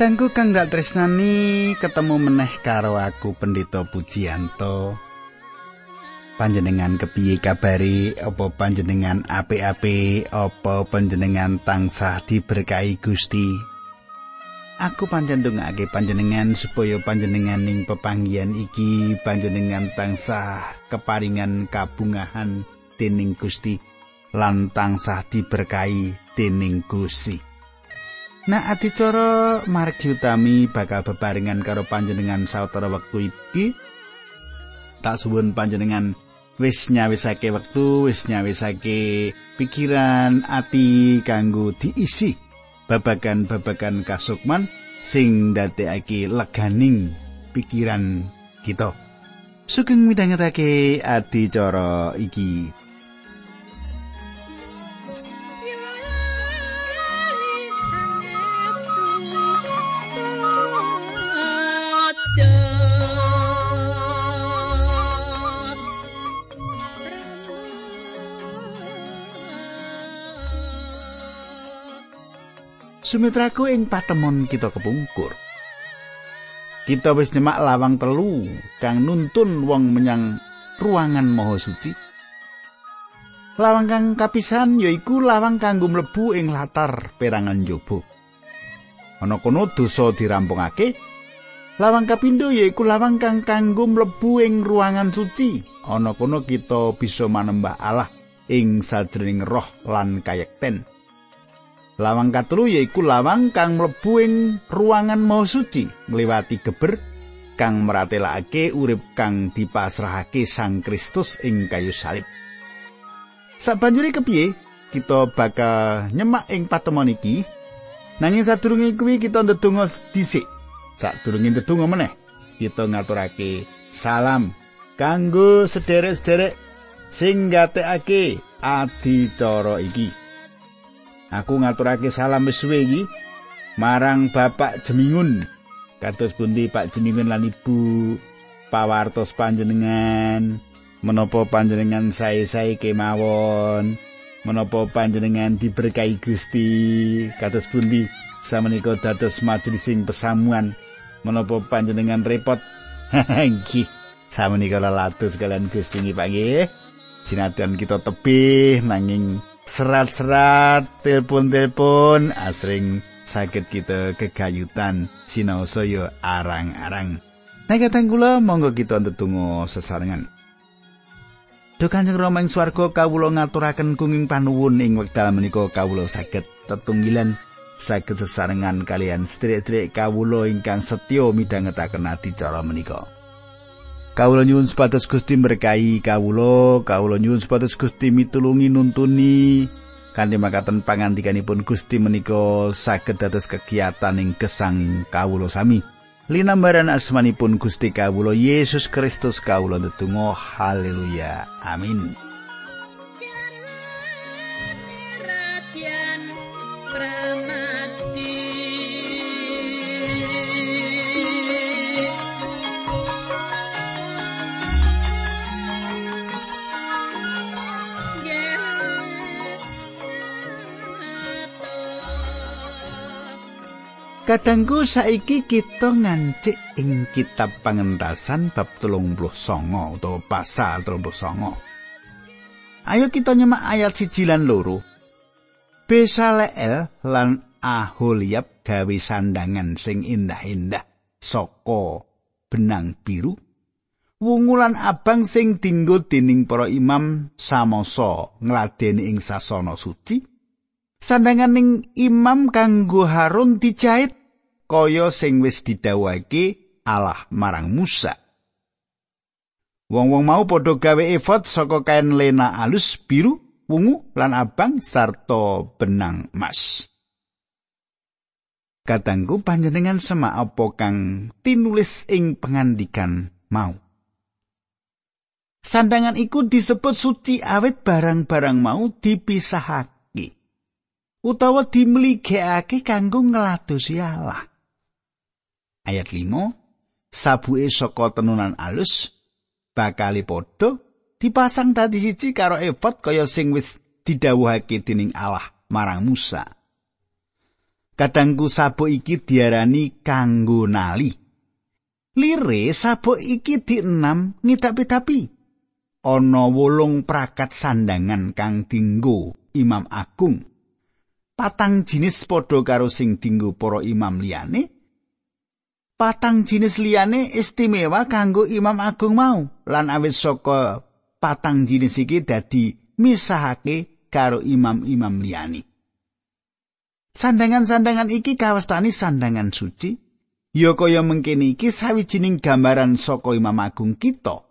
Kadangku kang dak tresnani ketemu meneh karo aku Pendeta Pujianto. Panjenengan kepiye kabari? Apa panjenengan apik-apik? Apa panjenengan tansah diberkahi Gusti? Aku pancen ndongaake panjenengan supaya panjenengan ning pepanggihan iki panjenengan tansah keparingan kabungahan dening Gusti lan tansah diberkahi dening Gusti. Nah adicara margi utami bakal bebarengan karo panjenengan sawetara wektu iki. Tak suwun panjenengan wis nyawisake wektu, wis nyawisake pikiran ati kanggo diisi babagan-babagan kasukman sing ndadekake leganing pikiran kita. Sugeng midhangetake adicara iki. Sumitraku ing patemon kita kepungkur. Kita wis nyemak lawang telu kang nuntun wong menyang ruangan maha suci. Lawang kang kapisan yaiku lawang kanggo mlebu ing latar perangan jaba. Ana kono dosa dirampungake. Lawang kapindo yaiku lawang kang kanggo mlebu ing ruangan suci. Ana kono kita bisa manembah Allah ing sajroning roh lan kayekten. Lawang katelu yaiku lawang kang mlebu ing ruangan mau suci ngliwati geber kang meratelake urip kang dipasrahake Sang Kristus ing kayu salib. Sabanjure kepiye kita bakal nyemak ing patemon iki? Nanging sadurunge kuwi kita ndedonga dhisik. Sadurunge ndedonga meneh, kita ngaturake salam kanggo sederek-sederek sing gatekake adicara iki. Aku ngaturake salam wis iki marang Bapak Jemingun. Kados pundi Pak Jemingun lan Ibu pawartos panjenengan. Menapa panjenengan sae-sae kemawon? Menapa panjenengan diberkahi Gusti? Kados pundi samenika dados majelising pesamuan? Menapa panjenengan repot? Nggih, samenika lalatus kalian Gusti nggih Pak nggih. Sinadyan kita tebih nanging serat-serat, telepon-telepon asring sakit kita kegayutan sinau saya arang-arang. Nah katang kula monggo kita ndedonga sesarengan. Duh Kanjeng Rama ing swarga kawula ngaturaken kenging panuwun ing wekdal menika kawula saged tetunggilan saged sesarengan kalian sedherek-sedherek kawula ingkang setya midhangetaken adicara menika. Kawula nyuwun supados Gusti berkahi kawula, kawula nyuwun supados Gusti mitulungi nuntuni kanthi makaten pangandikanipun Gusti menika saged dados kegiatan ing gesang kawula sami. Linambaran asmanipun Gusti kawula Yesus Kristus kawula ndedonga haleluya. Amin. Kadangku saiki kita ngancik ing kitab pangentasan bab telung puluh songo atau pasal telung puluh songo. Ayo kita nyemak ayat siji lan loro. Besaleel lan Aholiab gawe sandangan sing indah-indah saka benang biru. Wungulan abang sing dinggo dening para imam samoso ngladeni ing sasana suci. Sandangan ning imam kanggo Harun dijahit kaya sing wis didhawuhake Allah marang Musa. Wong-wong mau padha gawe efod saka kain lena alus biru, wungu lan abang sarta benang emas. Katanggu panjenengan semak apa kang tinulis ing pengandikan mau. Sandangan iku disebut suci awet barang-barang mau dipisahake. Utawa dimligekake kanggo ngladosi Allah. Ayat 5 sabuke saka tenunan alus bakali padha dipasang dadi siji karo efod kaya sing wis didhawuhake dening Allah marang Musa. Kadangku sabuk iki diarani kanggo nali. Lire sabuk iki dienam ngitapi-tapi. Ana wolung prakat sandangan kang dinggo Imam Agung. Patang jinis padha karo sing dinggo para imam liyane. Patang jinis liyane istimewa kanggo Imam Agung mau lan awit saka patang jinis iki dadi misahake karo imam-imam liyane. Sandangan-sandangan iki kawastani sandangan suci. Ya kaya mengkene iki sawijining gambaran saka Imam Agung kita.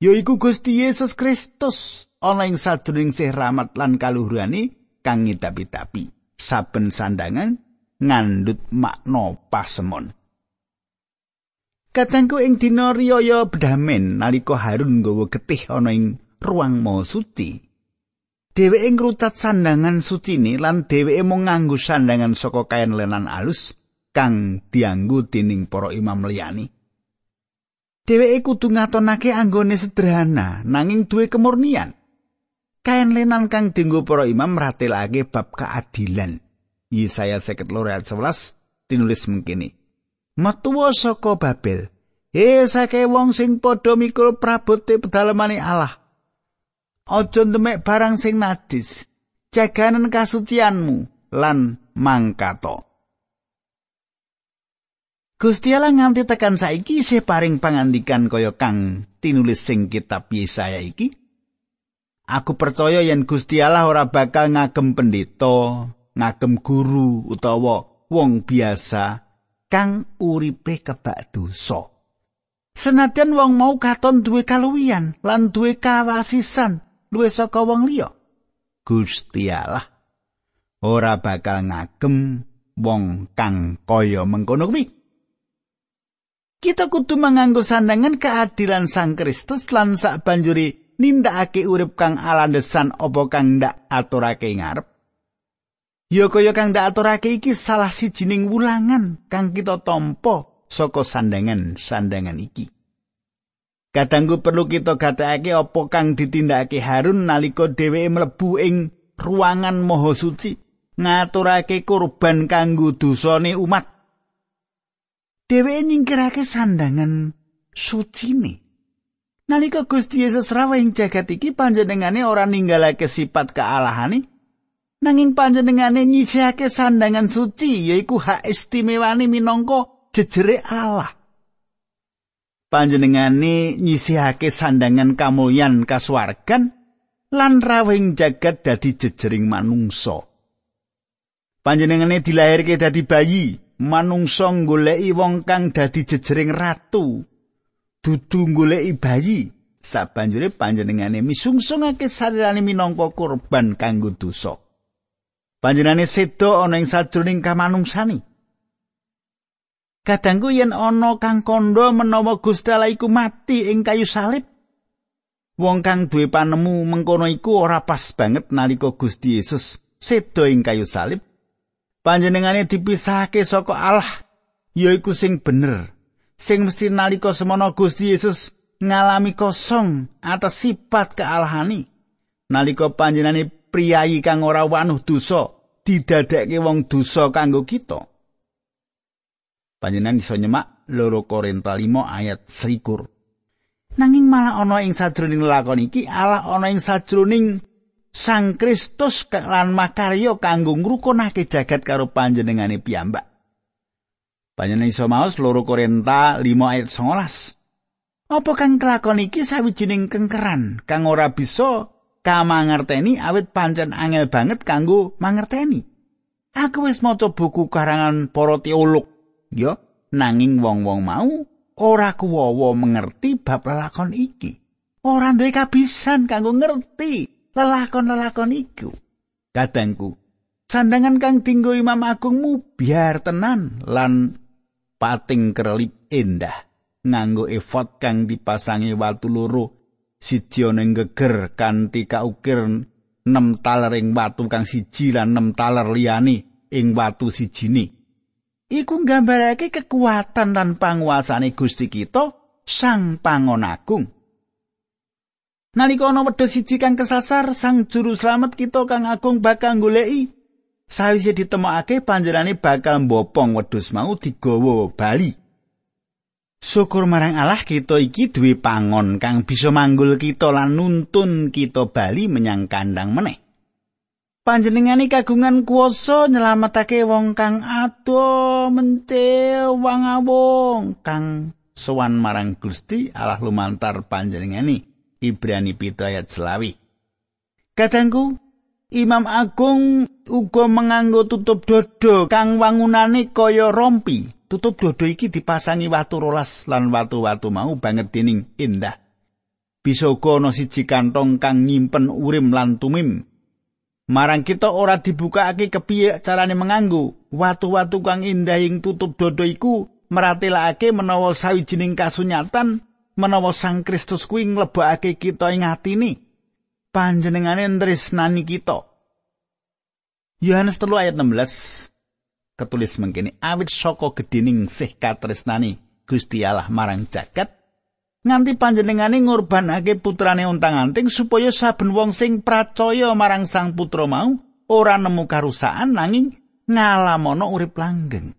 Yaiku Gusti Yesus Kristus ana ing sadurunge sih rahmat lan kaluhurane kang ngidapi-dapi. Saben sandangan ngandut makna pasemon. Katengku ing dina riyaya bedamen nalika Harun nggawa getih ana ing ruang maha suci. dheweke ngrucat sandangan sucine lan dheweke mung nganggo sandangan saka kain lenan alus kang dianggo dening para imam liyani. Dheweke kudu ngatonake anggone sederhana nanging duwe kemurnian. Kain lenan kang dienggo para imam ratelake bab keadilan. Yesaya 52 ayat 11 tinulis mengkini. Metuwa saka Babel. He sake wong sing padha mikul prabote pedalamane Allah. Aja ndemek barang sing najis. Jaganen kasucianmu lan mangkato. Gusti Allah nganti tekan saiki isih paring pangandikan kaya kang tinulis sing kitab Yesaya iki. Aku percaya yen Gusti Allah ora bakal ngagem pendeta, ngagem guru utawa wong biasa kang uripe kebak dosa. Senadyan wong mau katon duwe kaluwian lan duwe kawasisan luwih saka wong liya. Gusti Allah ora bakal ngagem wong kang kaya mengkono kuwi. Kita kudu manganggo sandangan keadilan Sang Kristus lan sak banjuri nindakake urip kang alandesan apa kang ndak aturake ngarep. Ya kaya kang ndak aturake iki salah sijining wulangan kang kita tampa saka sandangan-sandangan iki. Kadangku perlu kita gatekake apa kang ditindakake Harun nalika dheweke mlebu ing ruangan maha suci ngaturake kurban kanggo dosane umat. Dheweke nyingkirake sandangan sucine. Nalika Gusti Yesus rawuh ing jagat iki panjenengane ora ninggalake sifat kealahane nanging panjenengane nyisihake sandangan suci yaiku hak istimewane minangka jejere Allah. panjenengane nyisihake sandangan kamulyan kasuwargan lan rawing jagat dadi jejering manungsa. Panjenengane dilahirke dadi bayi, manungsa goleki wong kang dadi jejering ratu. Dudu goleki bayi, sabanjure panjenengane misungsungake sarirane minangka kurban kanggo dosa. Panjenengane sedo ana ing sajroning kamanungsane. Kadangku yen ana kang kandha menawa Gusti Allah iku mati ing kayu salib, wong kang duwe panemu mengkono iku ora pas banget nalika Gusti Yesus seda ing kayu salib. Panjenengane dipisahake saka Allah, yaiku sing bener. Sing mesti nalika semono Gusti Yesus ngalami kosong atas sifat kealahani. Nalika panjenengane priyayi kang ora wanuh dosa, didadekke wong dosa kanggo kita. Panjenengan iso nyemak loro Korinta 5 ayat 21. Nanging malah ana ing sajroning lakon iki Allah ana ing sajroning Sang Kristus lan makarya kanggo ngrukunake jagat karo panjenengane piyambak. Panjenengan iso maos loro Korinta 5 ayat 19. Apa kang kelakon iki sawijining kengkeran kang ora bisa kamangerteni awit pancen angel banget kanggo mangerteni. Aku wis maca buku karangan para teolog. Ya nanging wong-wong mau ora kuwowo mengerti bab lelakon iki. Ora duwe kabisan kanggo ngerti lelakon-lelakon iku. Kadangku sandangan kang dinggo Imam Agungmu biar tenan lan pating kerlip endah nganggo efot kang dipasangi watu loro siji ana geger kanthi kaukir 6 taler ing watu kang siji lan 6 taler liyane ing watu sijine iku nggambarake kekuatan lan panguasane Gusti kita Sang Pangon Agung. Nalika ana wedhus siji kang kesasar, Sang Juru Slamet kita kang agung bakal goleki sawise ditemokake panjenengane bakal mbopong wedhus mau digawa bali. Syukur marang Allah kita iki duwe pangon kang bisa manggul kita lan nuntun kita bali menyang kandang meneh. Panjenengane kagungan kuasa nyelametake wong kang ado mencil wangawong kang sowan marang Gusti Allah lumantar panjenengane. Ibrani 7 ayat 20. Kadangku Imam Agung uga menganggo tutup dodo kang wangunane kaya rompi. Tutup dodo iki dipasangi watu rolas lan watu-watu mau banget dening indah. Bisa uga ana siji kantong kang nyimpen urim lan tumim. Marang kita ora dibukake kepiye carane menganggo watu-watu kang indah ing tutup dodo iku meratelake menawa sawijining kasunyatan menawa Sang Kristus kuwi nglebokake kita ing atine. panjenengane tresnani kita. Yohanes 3 ayat 16 ketulis mengkini awit saka gedining sih katresnani Gusti Allah marang jagat nganti panjenengane ngorbanake putrane untang-anting supaya saben wong sing pracaya marang sang putra mau ora nemu karusaan nanging ngalamono urip langgeng.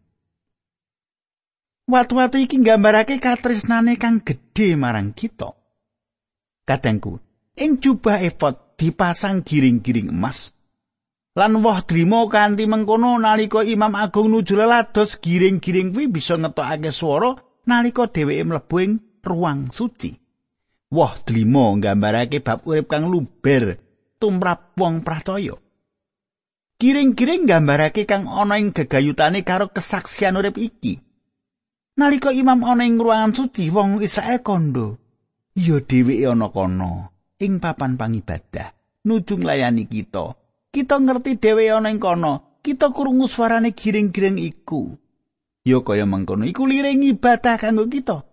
Watu-watu iki nggambarake katresnane kang gedhe marang kita. Kadangku, ing jubah efod dipasang giring-giring emas lan woh drima kanthi mengkono nalika Imam Agung nuju lelados giring-giring kuwi bisa ngetokake swara nalika dheweke mlebu ing ruang suci. Woh drima nggambarake bab urip kang luber tumrap wong pracaya giring-giring nggambarake kang ana ing gegayutane karo kesaksian urip iki. Nalika Imam ana ing ruangan suci wong Israel kondo. Ya dheweke ana kono ing papan pangibadah nuju nglayani kita. Kita ngerti dhewe ana ing kono, kita krungu suarane giring-giring iku. Ya kaya mengkono iku liring ibadah kanggo kita.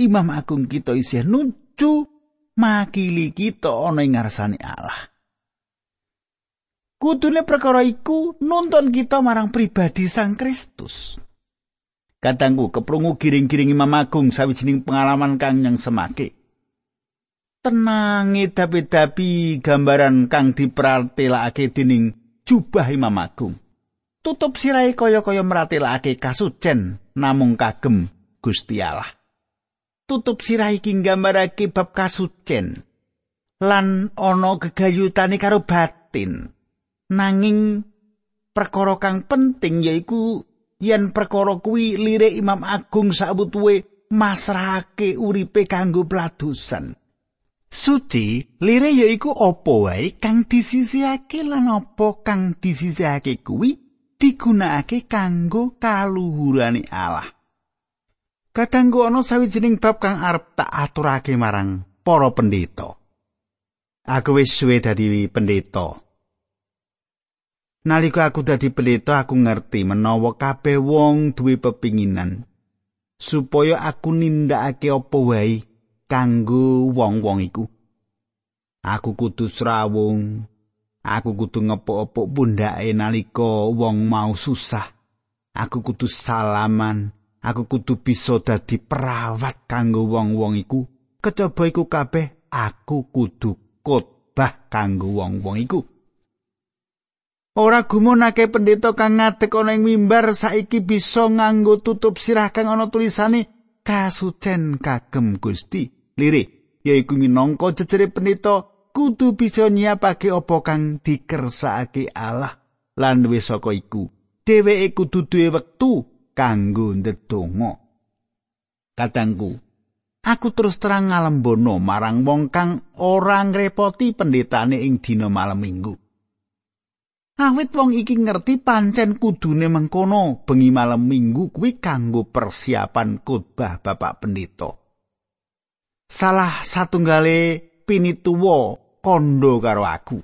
Imam Agung kita isih nuju makili kita ana ing ngarsane Allah. Kudune perkara iku nuntun kita marang pribadi Sang Kristus. Kadangku keprungu giring-giring Imam Agung sawijining pengalaman kang yang semake. Tenangi dapi-dapi gambaran kang dipratelake dening jubah Imam Agung. Tutup sirai kaya-kaya meratelake kasucen namung kagem Gusti Allah. Tutup sirai iki nggambarake bab kasucen lan ana gegayutane karo batin. Nanging perkara kang penting yaiku yen perkara kuwi lirik Imam Agung sabutuwe masrahake uripe kanggo pladusan. Suci lire ya iku apa wae kang disisihake lan apa kang disisihake kuwi digunakake kanggo kaluhurane Allah. Kadangku ana sawijining bab kang arep tak aturake marang para pendeta. Aku wis suwe dadi pendeta. Nalika aku dadi pendeta aku ngerti menawa kabeh wong duwe pepinginan supaya aku nindakake apa wae kanggo wong-wong iku. Aku kudu srawung. Aku kudu ngepok-epok pundake nalika wong mau susah. Aku kudu salaman. Aku kudu bisa dadi perawat kanggo wong-wong iku. Kecaba iku kabeh aku kudu khotbah kanggo wong-wong iku. Ora gumunake pendeta kang ngadeg ana ing mimbar saiki bisa nganggo tutup sirah kang ana tulisane kasucen kagem Gusti. lirik yaiku minangka jejere penita kudu bisa nyiapake apa kang dikersakake Allah. Lan wis saka iku dheweke kudu duwe wektu kanggo ndedonga. Katangku aku terus terang ngalembono marang wong kang ora ngrepoti pendetane ing dina malam minggu awit wong iki ngerti pancen kudune mengkono bengi malam minggu kuwi kanggo persiapan khotbah bapak pendeta salah satunggale pinituwa kondo karo aku.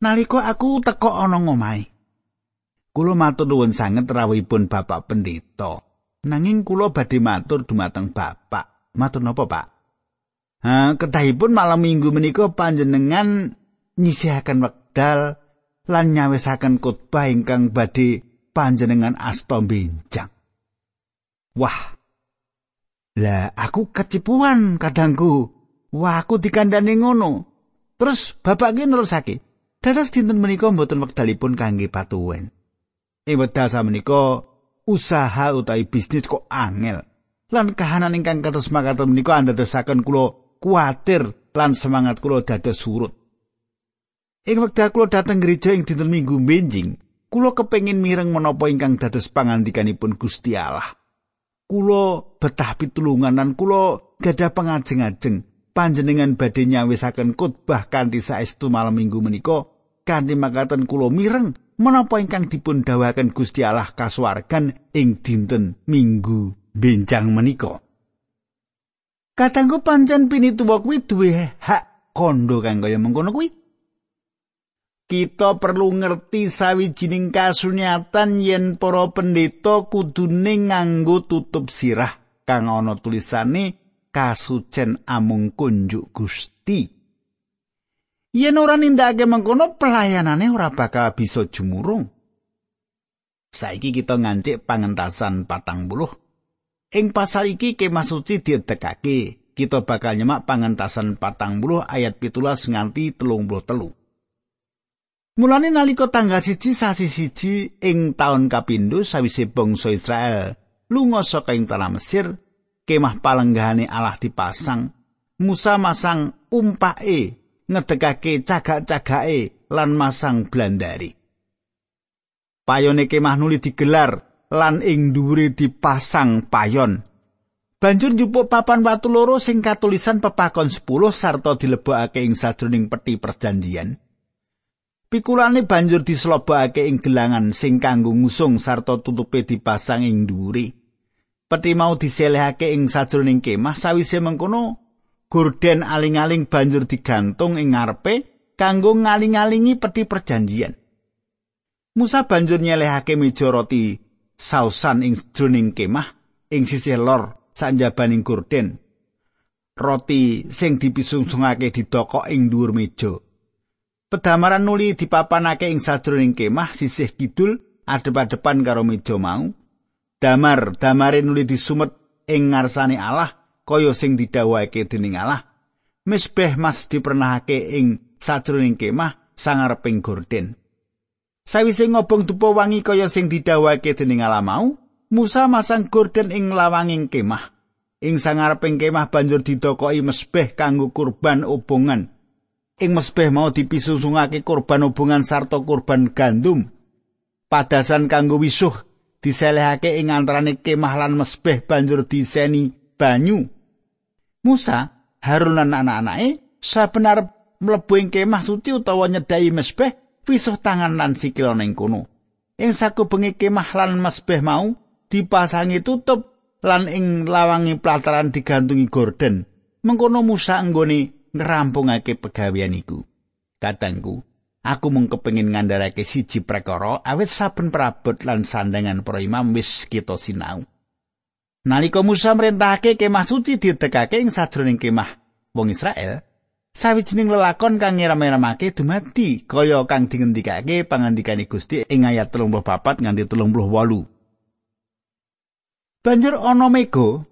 Nalika aku teko ana ngomahe. Kula matur nuwun sanget rawuhipun Bapak Pendeta. Nanging kula badhe matur dumateng Bapak. Matur napa, Pak? Ha, ketahipun malam Minggu menika panjenengan nyisihaken wekdal lan nyawisaken khotbah ingkang badhe panjenengan asta benjang. Wah, Lah aku kecipuan kadangku. Wah aku dikandani ngono. Terus bapak ki nerusake. Dados dinten menika mboten wekdalipun kangge patuwen. Ing wekdal samenika usaha utawi bisnis kok angel. Lan kahanan ingkang kados makaten menika andadosaken kula kuatir lan semangat kula dados surut. Ing wekdal kula dhateng gereja ing dinten Minggu benjing, kula kepengin mireng menapa ingkang dados pangandikanipun Gusti Allah. Kula betah pitulungan lan kula gadah pangajeng-ajeng panjenengan badhe nyawisaken khotbah kanthi saestu malam Minggu menika kanthi makaten kula mireng menapa ingkang dipun dawuhaken Gusti Allah kasuwargan ing dinten Minggu benjang menika. Katanggu pancen pinituwa kuwi duwe hak kondo kang kaya mengkono kuwi. Kita perlu ngerti sawijining kasunyatan yen para pendeta kudune nganggo tutup sirah kang ana tulisane kasucen amung kunjuk Gusti. Yen ora nindakake mengkono pelayanane ora bakal bisa jumurung. Saiki kita ngancik pangentasan patang buluh. Ing pasal iki kemah suci diedekake. Kita bakal nyemak pangentasan patang buluh ayat pitulas nganti telung buluh telu. Mulane nalika tanggal siji sasi siji ing taun kapindho sawise bangsa Israel lunga saka ing tanah Mesir, kemah palenggahane Allah dipasang, Musa masang umpake ngedekake cagak-cagake lan masang blandari. Payone kemah nuli digelar lan ing dhuwure dipasang payon. Banjur njupuk papan watu loro sing katulisan pepakon 10 sarta dilebokake ing sajroning peti perjanjian. Pikulane banjur dislobokake ing gelangan sing kanggo ngusung sarta tutupe dipasang ing dhuwure. Peti mau diselehake ing sajroning kemah sawise mengkono gorden aling-aling banjur digantung ing ngarepe kanggo ngaling-alingi peti perjanjian. Musa banjur nyelehake meja roti sausan ing jroning kemah ing sisih lor sanjabaning gorden. Roti sing dipisungsungake didokok ing dhuwur meja. Pedamaran nuli dipapanake ing sajroning kemah sisih kidul adep-adepan karo meja mau. Damar, damare nuli disumet ing ngarsane Allah kaya sing didhawuhake dening Allah. Misbeh mas dipernahake ing sajroning kemah sangareping gorden. Sawise ngobong dupa wangi kaya sing didhawuhake dening Allah mau, Musa masang gorden ing lawanging kemah. Ing sangareping kemah banjur didokoki mesbeh kanggo kurban obongan. Ing mesbeh mau dipisusungake kurban obongan sarta kurban gandum. Padasan kanggo wisuh diselehake ing antarane kemah lan mesbeh banjur diseni banyu. Musa, Harun lan anak-anake saben arep mlebu ing kemah suci utawa nyedai mesbeh, pisuh tangan lan sikil ning kono. Ing sakubenge kemah lan mesbeh mau dipasangi tutup lan ing lawangi plataran digantungi gorden. Mengkono Musa anggone ngerampungake pegawean iku. Katangku, aku mung kepengin ngandharake siji prekara awit saben prabot lan sandangan para imam wis kita sinau. Nalika Musa merintahake kemah suci didekake ing sajroning kemah wong Israel, sawijining lelakon kang ngiram-iramake dumadi kaya kang dingendikake pangandikane Gusti ing ayat 34 nganti 38. Banjur ana mega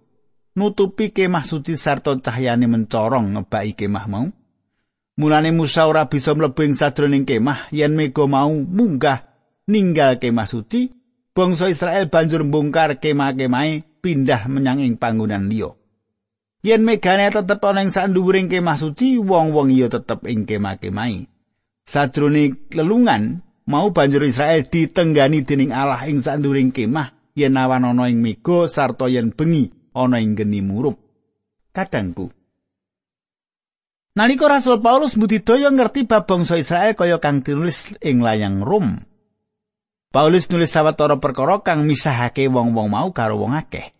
nutupi kemah suci sarta cahyane mencorong ngebaki kemah mau. Mulane Musa ora bisa mlebu ing sajroning kemah yen mega mau munggah ninggal kemah suci, bangsa Israel banjur mbongkar kemah-kemahe pindah menyang ing panggonan liya. Yen megane tetep ana ing sandhuwuring kemah suci, wong-wong iya tetep ing kemah-kemahi. Sajrone lelungan, mau banjur Israel ditenggani dening Allah ing sandhuwuring kemah yen awan ana ing mega sarta yen bengi ana ing geni murup. Kadangku. Nalika Rasul Paulus mbudidaya ngerti bab bangsa Israel kaya kang ditulis ing layang Rom, Paulus nulis sawetara perkara kang misahake wong-wong mau karo wong akeh.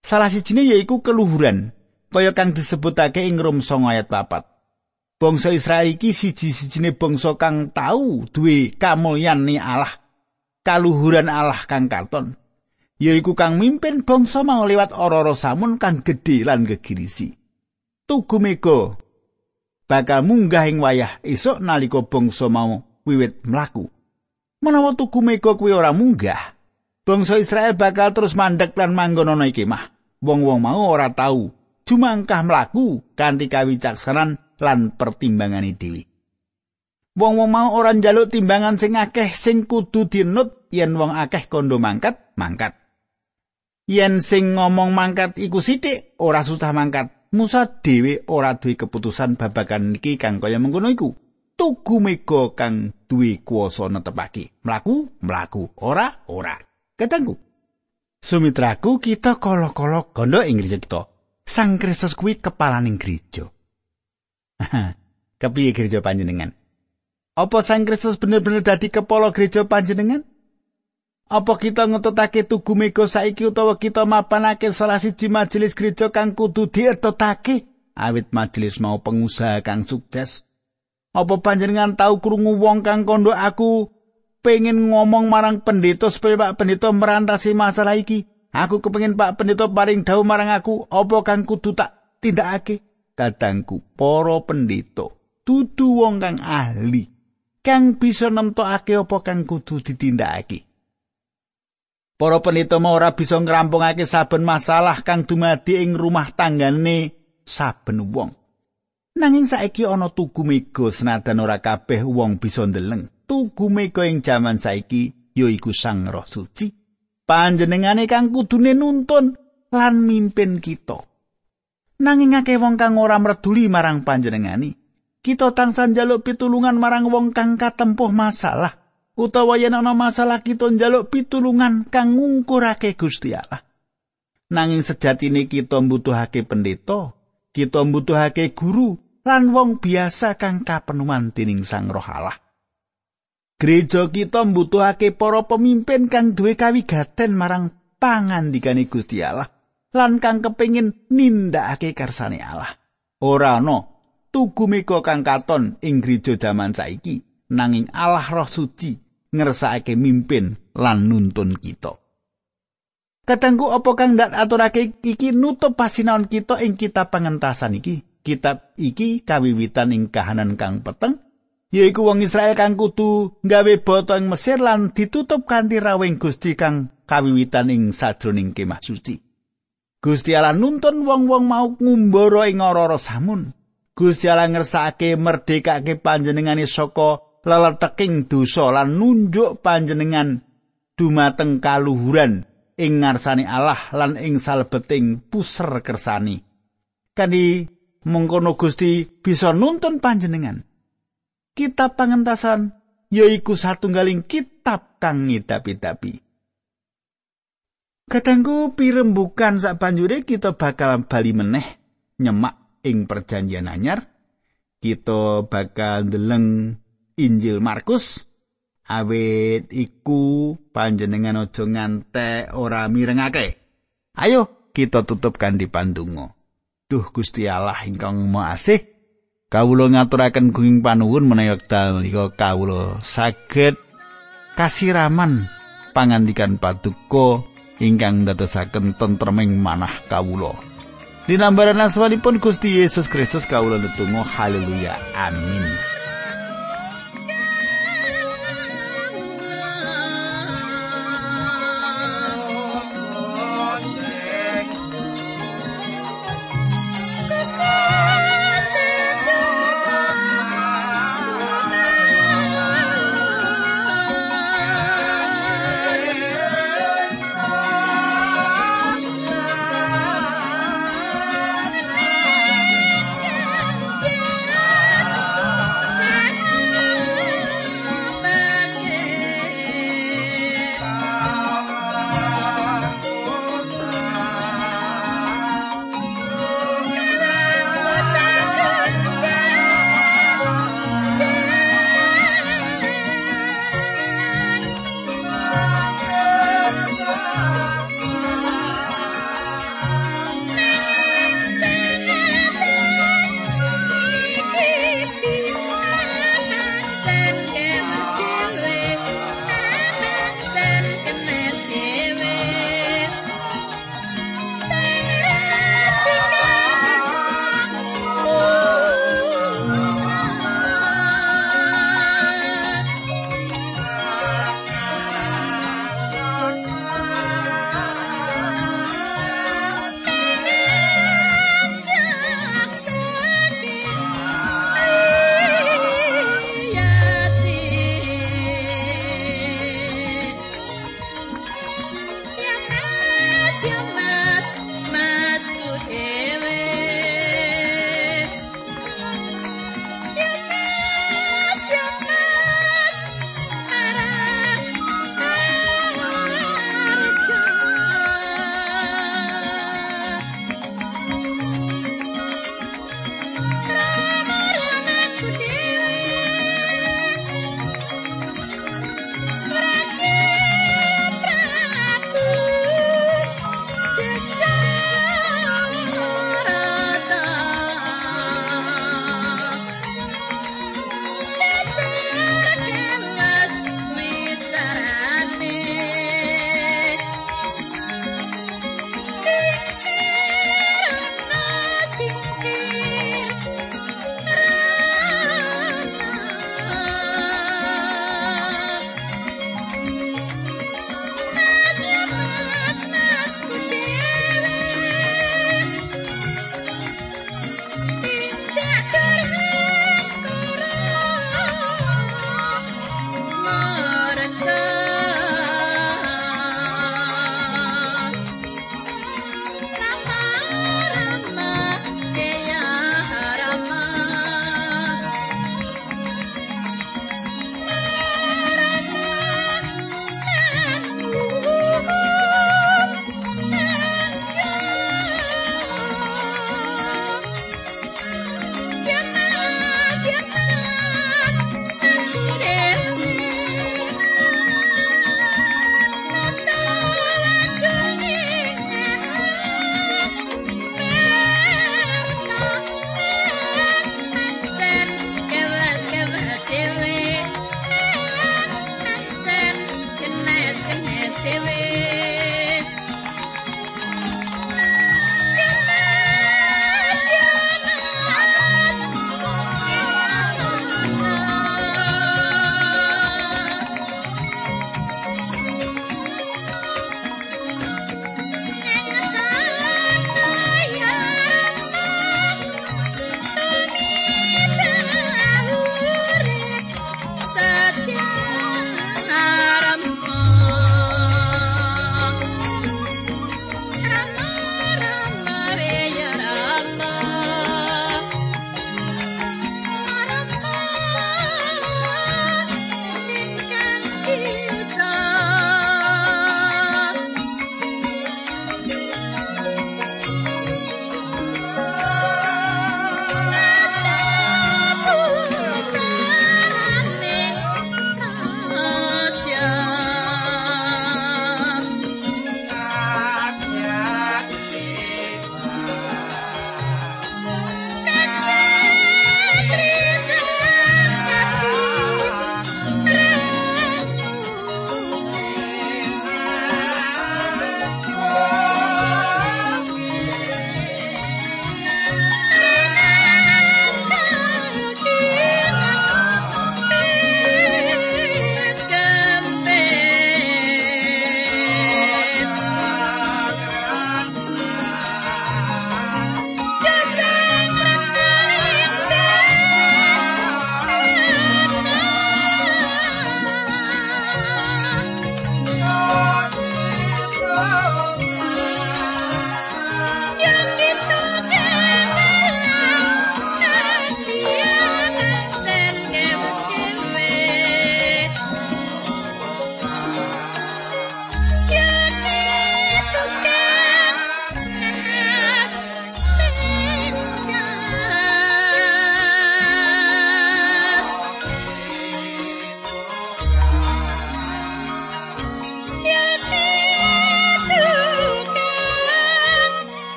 Salah sijine yaiku keluhuran, kaya kang disebutake ing Rom 9 ayat 4. Bangsa Israel iki siji-sijine bangsa kang tau duwe kamulyan Allah. Kaluhuran Allah kang katon. Yaiku kang mimpin bangsa mau liwat ora-ora samun kang gedhe lan gegirisi. Tugu mega bakal munggah ing wayah esuk nalika bangsa mau wiwit mlaku. Menawa tuku mega kuwi ora munggah, bangsa Israel bakal terus mandek lan manggon ana iki mah. Wong-wong mau ora tahu jumangkah mlaku kanthi kawicaksanan lan pertimbangane dhewe. Wong-wong mau ora njaluk timbangan sing akeh sing kudu dinut yen wong akeh kondo mangkat, mangkat. Yen sing ngomong mangkat iku sithik, ora susah mangkat. Musa dhewe ora duwe keputusan babagan iki kang kaya mengkono iku. Tugu mega kang duwe kuasa netepake. Mlaku, mlaku, ora, ora. Katangku. Sumitraku kita kala-kala gondo ing gereja kita. Sang Kristus kuwi kepalaning gereja. Kepiye gereja panjenengan? Apa Sang Kristus bener-bener dadi kepala gereja panjenengan? Apa kita ngetutake tugu mega saiki utawa kita mapanake salah siji majelis gereja kang kudu dietotake awit majelis mau pengusaha kang sukses? Apa panjenengan tau krungu wong kang kondo aku pengen ngomong marang pendeta supaya Pak Pendeta merantasi masalah iki? Aku kepengin Pak Pendeta paring dawuh marang aku apa kang kudu tak tindakake? Kadangku para pendeta dudu wong kang ahli kang bisa nemtokake apa kang kudu ditindakake. Para penita ora bisa ngrampungake saben masalah kang dumadi ing rumah tanggane saben wong. Nanging saiki ana tugu mega senajan ora kabeh wong bisa ndeleng. Tugu mega ing jaman saiki yaiku Sang Roh Suci. Panjenengane kang kudune nuntun lan mimpin kita. Nanging akeh wong kang ora mreduli marang panjenengane. kita tansah njaluk pitulungan marang wong kang katempuh masalah utawa yen ana masalah kita njaluk pitulungan kang ngungkurake Gusti Allah nanging sejatine kita mbutuhake pendeta kita mbutuhake guru lan wong biasa kang kapenuman dening Sang Roh Allah Gereja kita mbutuhake para pemimpin kang duwe kawigaten marang pangandikane Gusti Allah lan kang kepingin nindakake kersane Allah. Ora ana tugu mega kang katon ing gereja jaman saiki nanging Allah Roh Suci ngersakake mimpin lan nuntun kita. Katanggu apa kang dak aturake iki nutup pasinaon kita ing kitab pengentasan iki. Kitab iki kawiwitan ing kahanan kang peteng yaiku wong Israel kang kudu gawe bata ing Mesir lan ditutup kanthi rawing Gusti kang kawiwitan ing sadroning kemah suci. Gusti Allah nuntun wong-wong mau ngumbara ing ora samun. Gusti Allah ngersakake merdekake panjenengane saka leleteking dosa lan nunjuk panjenengan dumateng kaluhuran ing ngarsane Allah lan ing salebeting puser kersani. Kani mengkono Gusti bisa nuntun panjenengan. Kitab pangentasan yaiku satunggaling kitab kang ngidapi-dapi. Katanggu pirembukan sak banjure kita bakal bali meneh nyemak ing perjanjian anyar kita bakal ndeleng Injil Markus. Awit iku panjenengan aja ngantek ora mirengake. Ayo kita tutup di pandonga. Duh Gusti Allah ingkang Maha kawula ngaturaken gunging panuwun menawi wekdal menika kawula saged kasiraman pangandikan paduka ingkang dadosaken tentreming manah kawula. Dinambaran asmanipun Gusti Yesus Kristus kawula netunggal haleluya. Amin